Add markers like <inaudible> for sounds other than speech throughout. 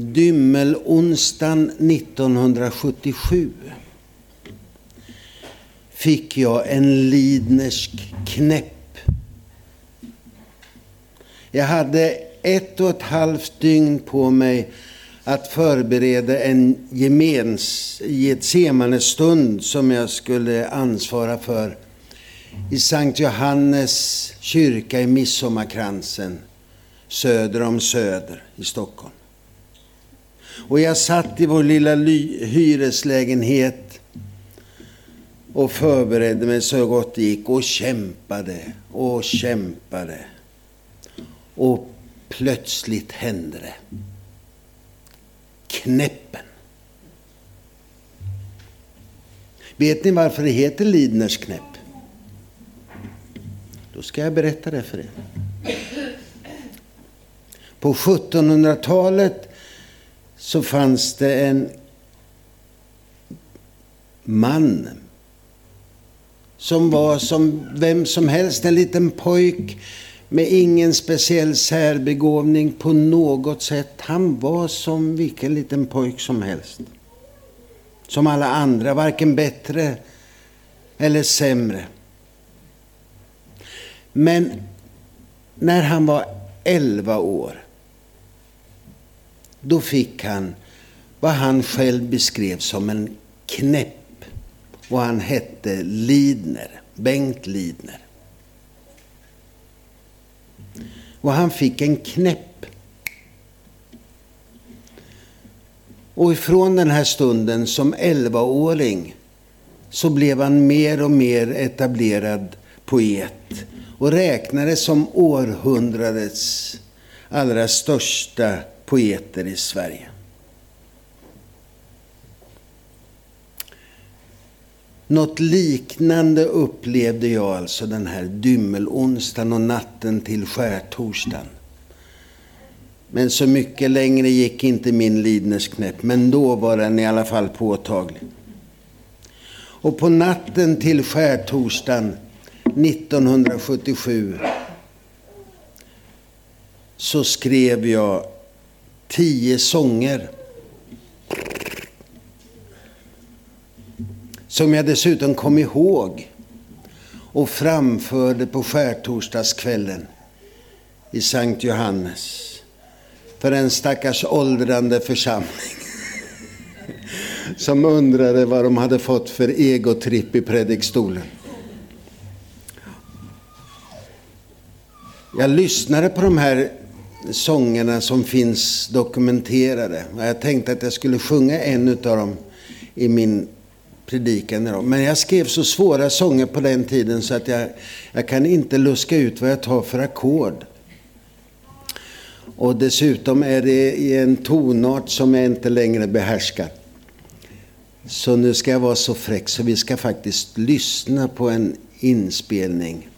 Dymmelonsdagen 1977 fick jag en Lidnersk knäpp. Jag hade ett och ett halvt dygn på mig att förbereda en gemens Getsemanestund som jag skulle ansvara för i Sankt Johannes kyrka i Midsommarkransen söder om Söder i Stockholm. Och jag satt i vår lilla hyreslägenhet och förberedde mig så gott det gick och kämpade och kämpade. Och plötsligt hände det. Knäppen. Vet ni varför det heter Lidners knäpp? Då ska jag berätta det för er. På 1700-talet så fanns det en man som var som vem som helst, en liten pojk med ingen speciell särbegåvning på något sätt. Han var som vilken liten pojk som helst. Som alla andra, varken bättre eller sämre. Men när han var 11 år då fick han vad han själv beskrev som en knäpp. Och han hette Lidner, Bengt Lidner. Och han fick en knäpp. Och ifrån den här stunden som 11-åring så blev han mer och mer etablerad poet och räknades som århundradets allra största poeter i Sverige. Något liknande upplevde jag alltså den här dymmelonsdagen och natten till skärtorsdagen. Men så mycket längre gick inte min lidnesknäpp, men då var den i alla fall påtaglig. Och på natten till skärtorsdagen 1977 så skrev jag tio sånger. Som jag dessutom kom ihåg och framförde på skärtorsdagskvällen i Sankt Johannes för en stackars åldrande församling <laughs> som undrade vad de hade fått för egotripp i predikstolen. Jag lyssnade på de här sångerna som finns dokumenterade. Jag tänkte att jag skulle sjunga en av dem i min predikan idag. Men jag skrev så svåra sånger på den tiden så att jag, jag kan inte luska ut vad jag tar för ackord. Och dessutom är det i en tonart som jag inte längre behärskar. Så nu ska jag vara så fräck så vi ska faktiskt lyssna på en inspelning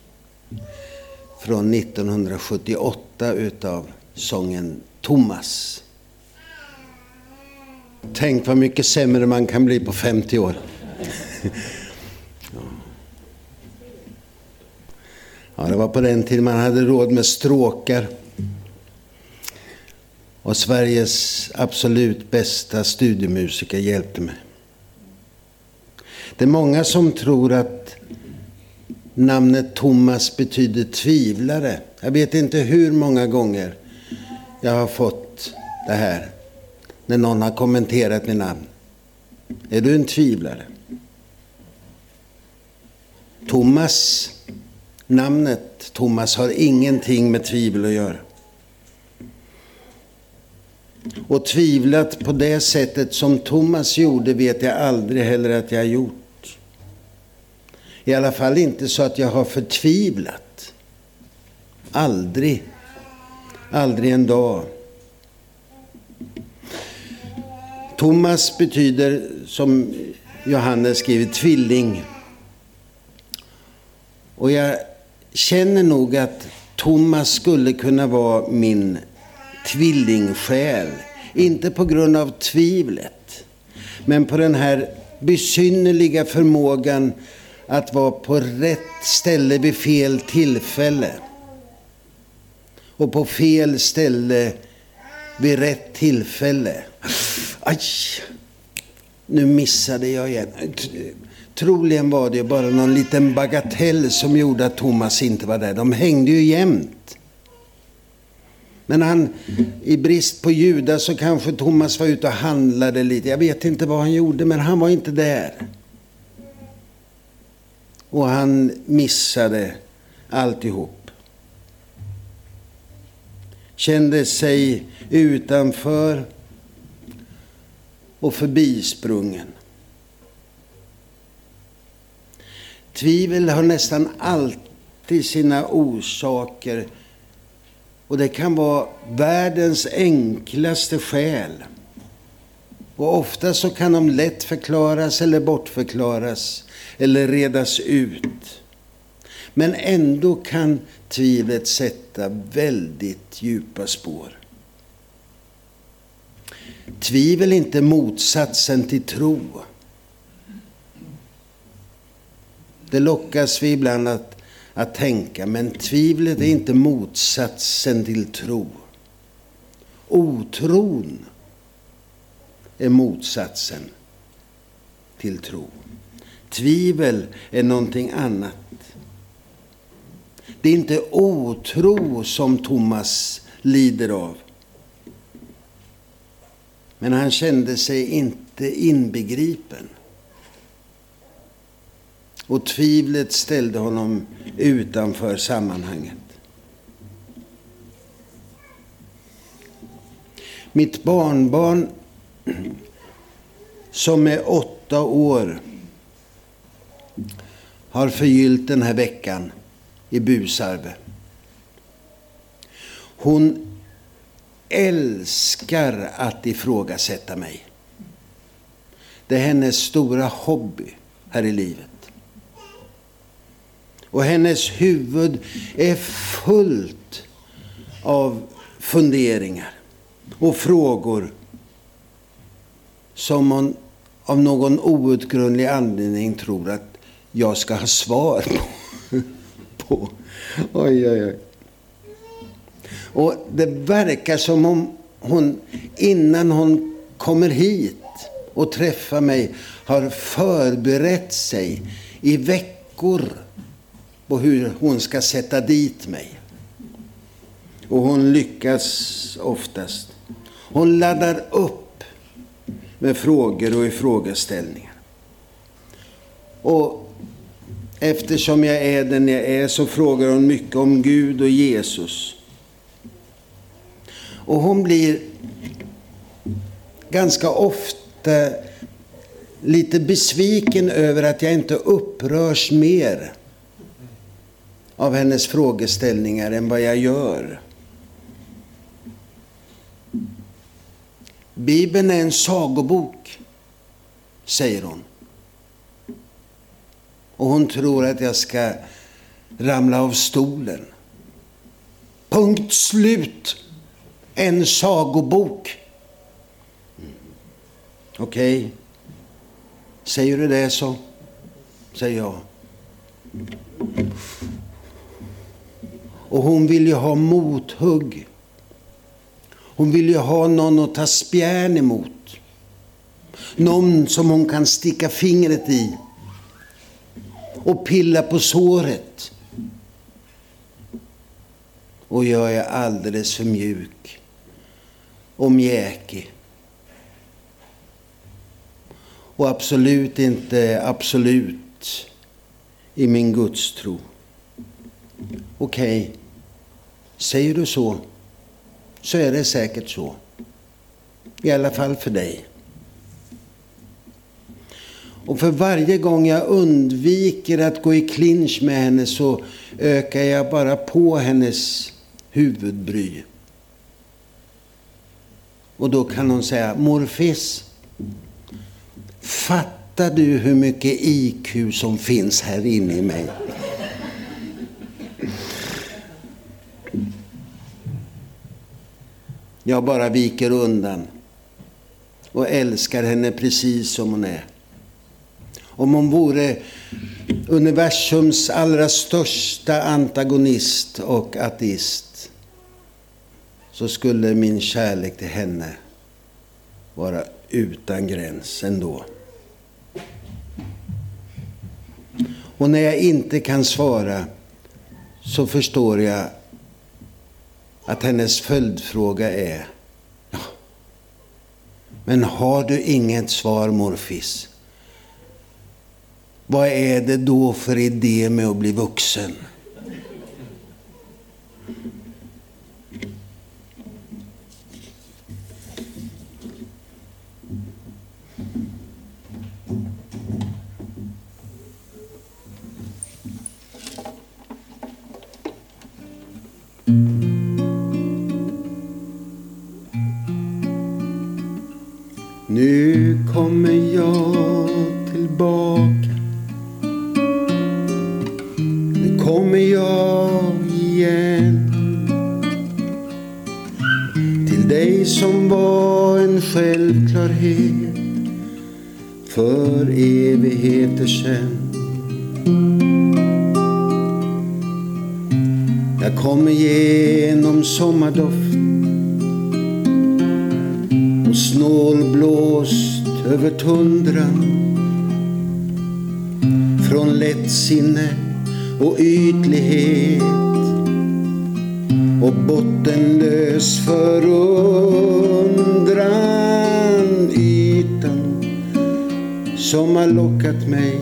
från 1978 utav sången Thomas. Tänk vad mycket sämre man kan bli på 50 år. <laughs> Ja, det var på den tiden man hade råd med stråkar. Och Sveriges absolut bästa studiemusiker hjälpte mig. Det är många som tror att Namnet Thomas betyder tvivlare. Jag vet inte hur många gånger jag har fått det här när någon har kommenterat mitt namn. Är du en tvivlare? Thomas, namnet Thomas har ingenting med tvivel att göra. Och tvivlat på det sättet som Thomas gjorde vet jag aldrig heller att jag har gjort. I alla fall inte så att jag har förtvivlat. Aldrig. Aldrig en dag. Thomas betyder, som Johannes skriver, tvilling. Och jag känner nog att Thomas skulle kunna vara min tvillingsjäl. Inte på grund av tvivlet, men på den här besynnerliga förmågan att vara på rätt ställe vid fel tillfälle. Och på fel ställe vid rätt tillfälle. Aj! Nu missade jag igen. Troligen var det bara någon liten bagatell som gjorde att Thomas inte var där. De hängde ju jämt. Men han, i brist på judar så kanske Thomas var ute och handlade lite. Jag vet inte vad han gjorde, men han var inte där. Och han missade alltihop. Kände sig utanför och förbisprungen. Tvivel har nästan alltid sina orsaker och det kan vara världens enklaste skäl. Och ofta så kan de lätt förklaras eller bortförklaras eller redas ut. Men ändå kan tvivlet sätta väldigt djupa spår. Tvivel är inte motsatsen till tro. Det lockas vi ibland att, att tänka, men tvivlet är inte motsatsen till tro. Otron är motsatsen till tro. Tvivel är någonting annat. Det är inte otro som Thomas lider av. Men han kände sig inte inbegripen. Och tvivlet ställde honom utanför sammanhanget. Mitt barnbarn som med åtta år har förgyllt den här veckan i Busarve. Hon älskar att ifrågasätta mig. Det är hennes stora hobby här i livet. Och hennes huvud är fullt av funderingar och frågor som hon av någon outgrundlig anledning tror att jag ska ha svar <laughs> på. Oj, oj, oj. Och det verkar som om hon innan hon kommer hit och träffar mig har förberett sig i veckor på hur hon ska sätta dit mig. Och hon lyckas oftast. Hon laddar upp med frågor och ifrågaställningar. Och eftersom jag är den jag är så frågar hon mycket om Gud och Jesus. Och hon blir ganska ofta lite besviken över att jag inte upprörs mer av hennes frågeställningar än vad jag gör. Bibeln är en sagobok, säger hon. Och hon tror att jag ska ramla av stolen. Punkt slut. En sagobok. Mm. Okej. Okay. Säger du det så, säger jag. Och hon vill ju ha mothugg. Hon vill ju ha någon att ta spjärn emot. Någon som hon kan sticka fingret i och pilla på såret. Och jag är alldeles för mjuk och mjäkig. Och absolut inte absolut i min gudstro. Okej, okay. säger du så, så är det säkert så. I alla fall för dig. Och för varje gång jag undviker att gå i clinch med henne så ökar jag bara på hennes huvudbry. Och då kan hon säga, morfis, fattar du hur mycket IQ som finns här inne i mig? Jag bara viker undan och älskar henne precis som hon är. Om hon vore universums allra största antagonist och ateist så skulle min kärlek till henne vara utan gräns ändå. Och när jag inte kan svara så förstår jag att hennes följdfråga är ja, Men har du inget svar morfis? Vad är det då för idé med att bli vuxen? Kommer jag igen. Till dig som var en självklarhet för evigheter sen Jag kommer genom sommardoft och snålblåst över tundran. Från lättsinne och ytlighet. Och bottenlös förundran ytan som har lockat mig.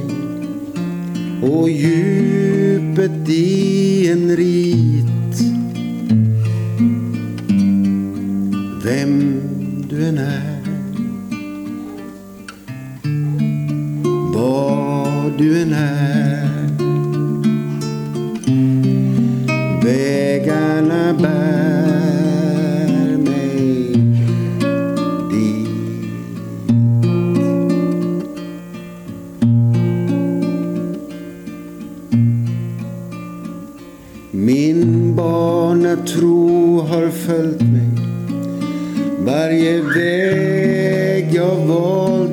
Och djupet i en rit. Vem du än är. Var du än är.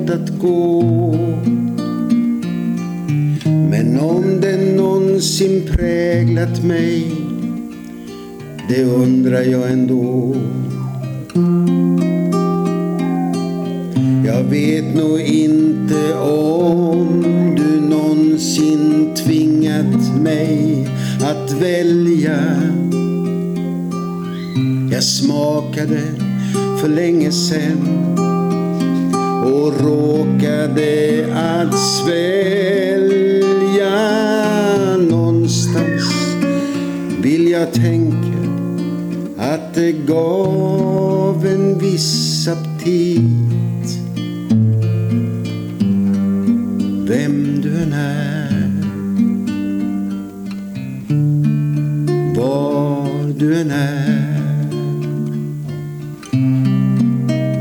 Att gå. Men om den någonsin präglat mig, det undrar jag ändå. Jag vet nog inte om du någonsin tvingat mig att välja. Jag smakade för länge sen och råkade att svälja någonstans vill jag tänka att det gav en viss aptit. Vem du än är var du än är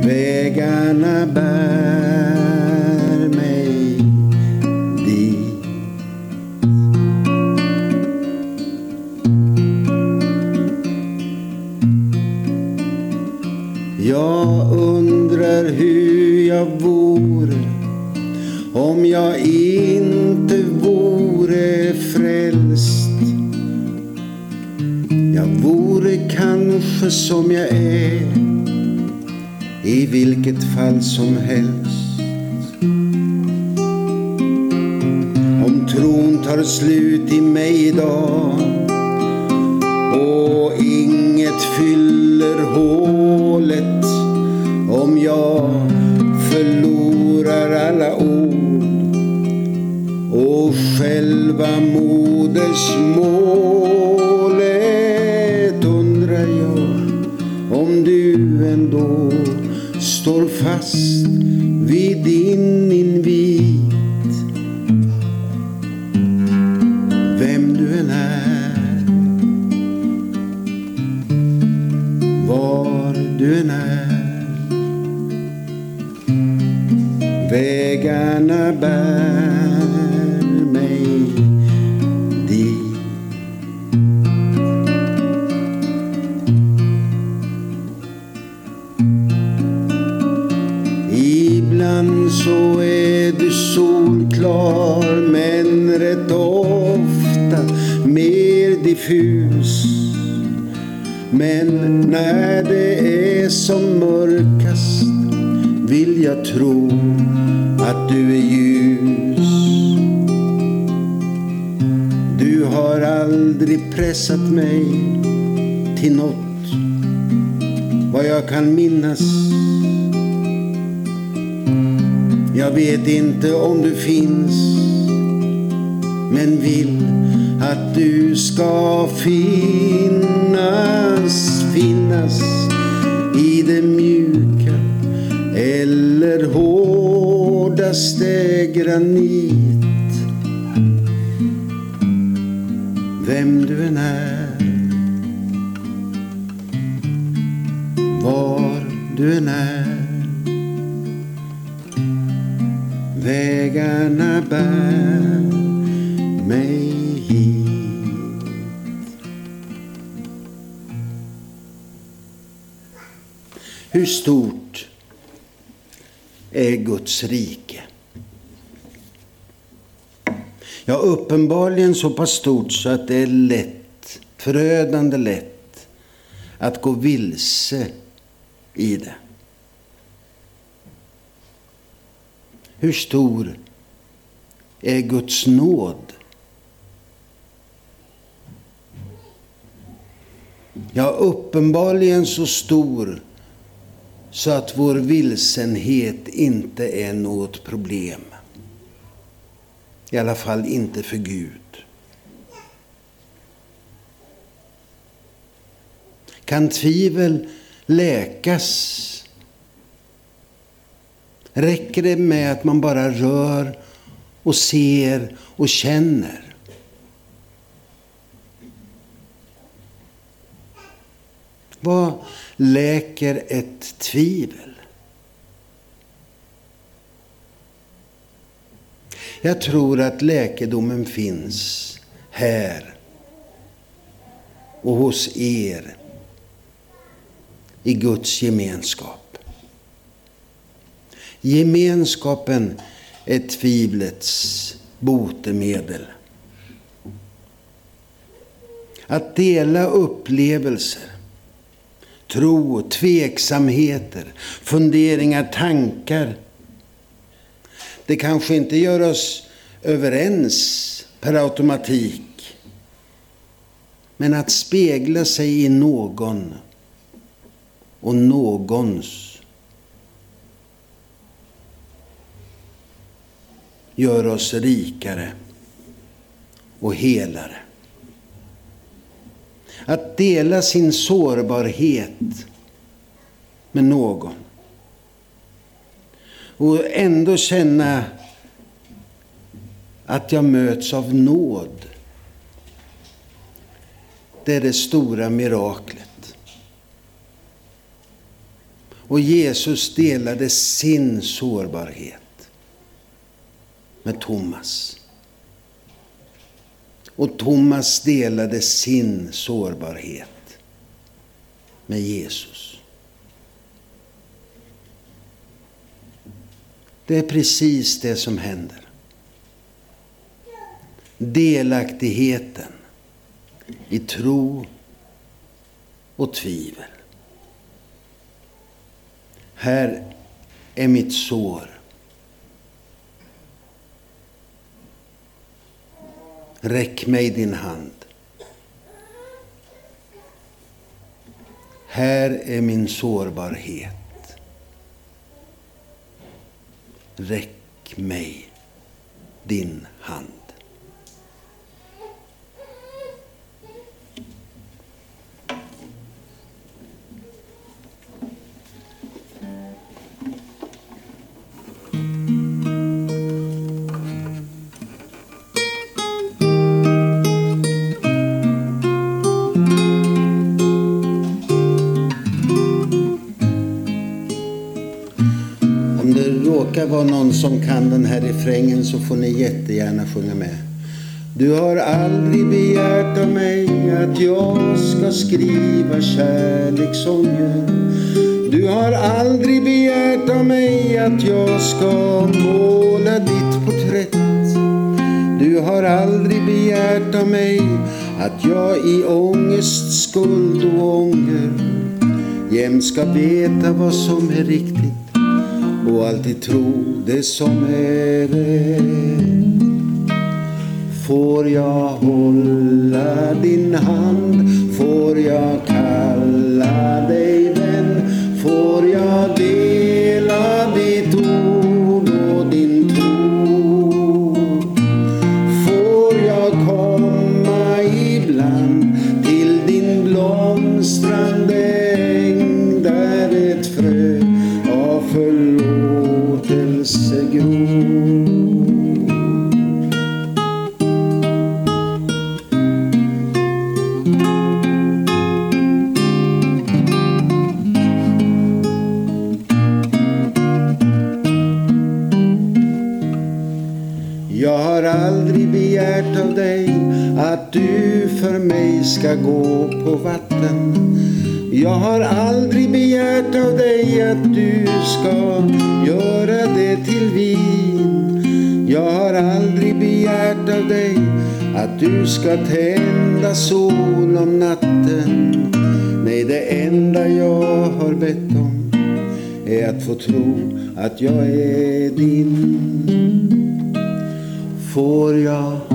Vägarna bär kanske som jag är i vilket fall som helst. Om tron tar slut i mig idag och inget fyller hålet om jag förlorar alla ord och själva modersmålet du än är. Vägarna bär mig dit. Ibland så är du solklar men rätt ofta mer diffus Men när det är som mörkast vill jag tro att du är ljus. Du har aldrig pressat mig till något vad jag kan minnas. Jag vet inte om du finns men vill att du ska finnas, finnas i det mjuka eller hårdaste granit. Vem du än är, var du än är, vägarna bär mig Hur stort är Guds rike? Ja, uppenbarligen så pass stort så att det är lätt, förödande lätt, att gå vilse i det. Hur stor är Guds nåd? Ja, uppenbarligen så stor så att vår vilsenhet inte är något problem. I alla fall inte för Gud. Kan tvivel läkas? Räcker det med att man bara rör och ser och känner? Vad läker ett tvivel? Jag tror att läkedomen finns här och hos er i Guds gemenskap. Gemenskapen är tvivlets botemedel. Att dela upplevelser, tro, tveksamheter, funderingar, tankar. Det kanske inte gör oss överens per automatik. Men att spegla sig i någon och någons gör oss rikare och helare. Att dela sin sårbarhet med någon. Och ändå känna att jag möts av nåd. Det är det stora miraklet. Och Jesus delade sin sårbarhet med Thomas. Och Thomas delade sin sårbarhet med Jesus. Det är precis det som händer. Delaktigheten i tro och tvivel. Här är mitt sår. Räck mig din hand. Här är min sårbarhet. Räck mig din det råkar vara någon som kan den här refrängen så får ni jättegärna sjunga med. Du har aldrig begärt av mig att jag ska skriva kärlekssånger. Du har aldrig begärt av mig att jag ska måla ditt porträtt. Du har aldrig begärt av mig att jag i ångest, skuld och ånger jämt ska veta vad som är riktigt och alltid tro det som är rätt. Får jag hålla din hand? Får jag kalla dig av dig att du ska göra det till vin. Jag har aldrig begärt av dig att du ska tända sol om natten. Nej, det enda jag har bett om är att få tro att jag är din. Får jag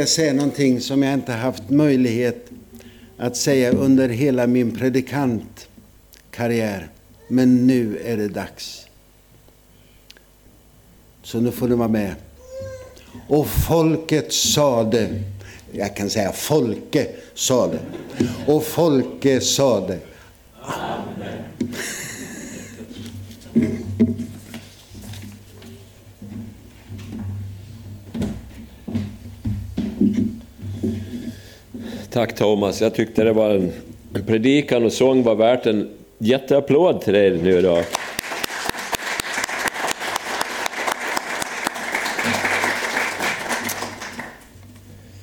ska jag säga någonting som jag inte haft möjlighet att säga under hela min predikantkarriär. Men nu är det dags. Så nu får du vara med. Och folket sade, jag kan säga folke sade. Och folke sade. Tack Thomas, jag tyckte det var en, en predikan och sång var värt en jätteapplåd till dig nu då.